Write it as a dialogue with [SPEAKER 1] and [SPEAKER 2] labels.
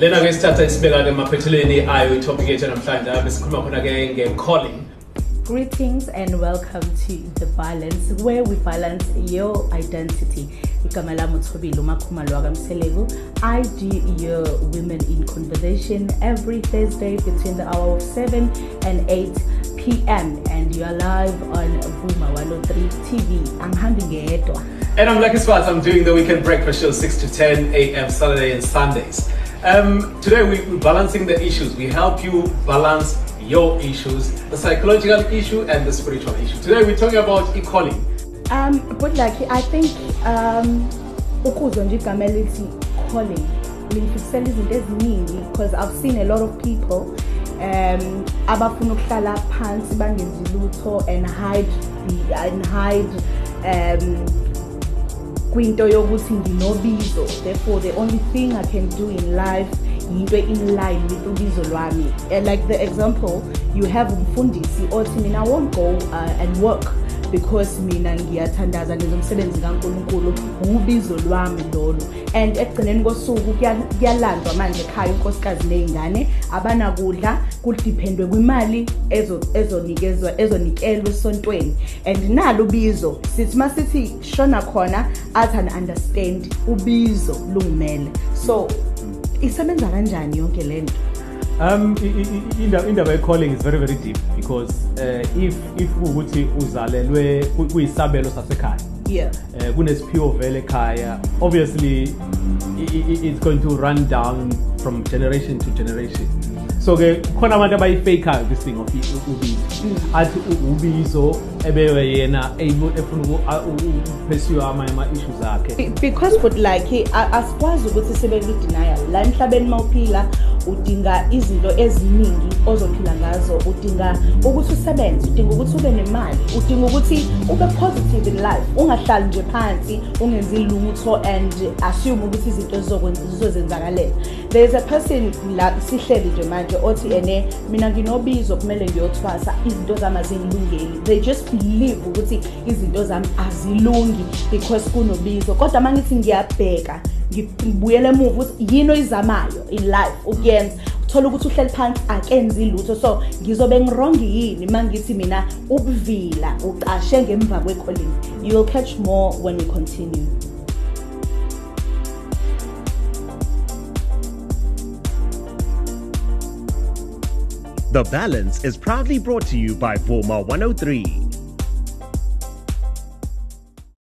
[SPEAKER 1] lena-ke sithatha isibeka-ke emaphethelweni ayo itopic yethu namhlanje sikhuluma khona-ke nge-calling eh,
[SPEAKER 2] Greetings and welcome to The Balance, where we balance your identity. Igama lami uThobile uMakhumalo wakamseleku. I do your Women in Conversation every Thursday between the hour of 7 and 8 p.m. And you are live on Vuma 103 TV. I'm Angihambi ngedwa.
[SPEAKER 1] And I'm Lucky Sefatsa. I'm doing the weekend breakfast show 6 to 10 a.m. Saturday and Sundays. Um, today we, we're balancing the issues. We help you balance your issues, the psychological issue and the spiritual issue. Today we're talking about e-calling.
[SPEAKER 2] Um, but like I think um ukuzwa nje igama elithi calling lingifisela izinto eziningi because I've seen a lot of people um abafuna ukuhlala phansi bangenzi lutho and hide and hide um kwinto yokuthi nginobizo therefore the only thing I can do in life yinto in line with ubizo lwami. Like the example you have umfundisi othi mina I won't go uh, and work because mina ngiyathandaza ngizomsebenzi kaNkuluNkulu ubizo lwami lolo and ekugcineni kosuku kuya- kuyalandwa manje ekhaya unkosikazi nezingane abanakudla kudiphendwe kwimali ezo- ezonikezwa ezonikelwa esontweni. And nalo ubizo sithi masithi shona khona athi an understand ubizo lungimele so isebenza kanjani yonke lento
[SPEAKER 3] Um, i- i- i- indaba indaba ye-calling is very very deep because uh, if if ukuthi uzalelwe ku- kuyisabelo sasekhaya
[SPEAKER 2] yeah.
[SPEAKER 3] uh, kunesiphiwo vele ekhaya obviously it's going to run down from generation to generation so ke khona abantu abayifakayo i- ubizo athi ubizo ebewe yena efuna ukuphesiwa amanye ama-issues akhe.
[SPEAKER 2] Be- because but like asikwazi ukuthi sibe kwi-denial la emhlabeni mawuphila udinga izinto eziningi ozophila ngazo. Udinga ukuthi usebenze udinga ukuthi ube nemali udinga ukuthi ube positive in life ungahlali nje phansi ungenzi lutho and assume ukuthi izinto zizokwen- zizozenzakalela there is a person la sihleli nje manje othi ene mina nginobizo kumele ngiyothwasa izinto zami azingilungeli they just believe ukuthi izinto zami azilungi because kunobizo. Kodwa uma ngithi ngiyabheka ngibuyele emuva ukuthi yini oyizamayo in life ukuyenza. Uthola ukuthi uhleli phansi akenzi lutho. So ngizobe ngirongi yini uma ngithi mina ubuvila uqashe ngemva kwe-calling you will catch more when we continue.
[SPEAKER 4] The Balance is proudly brought to you by Vuma 103.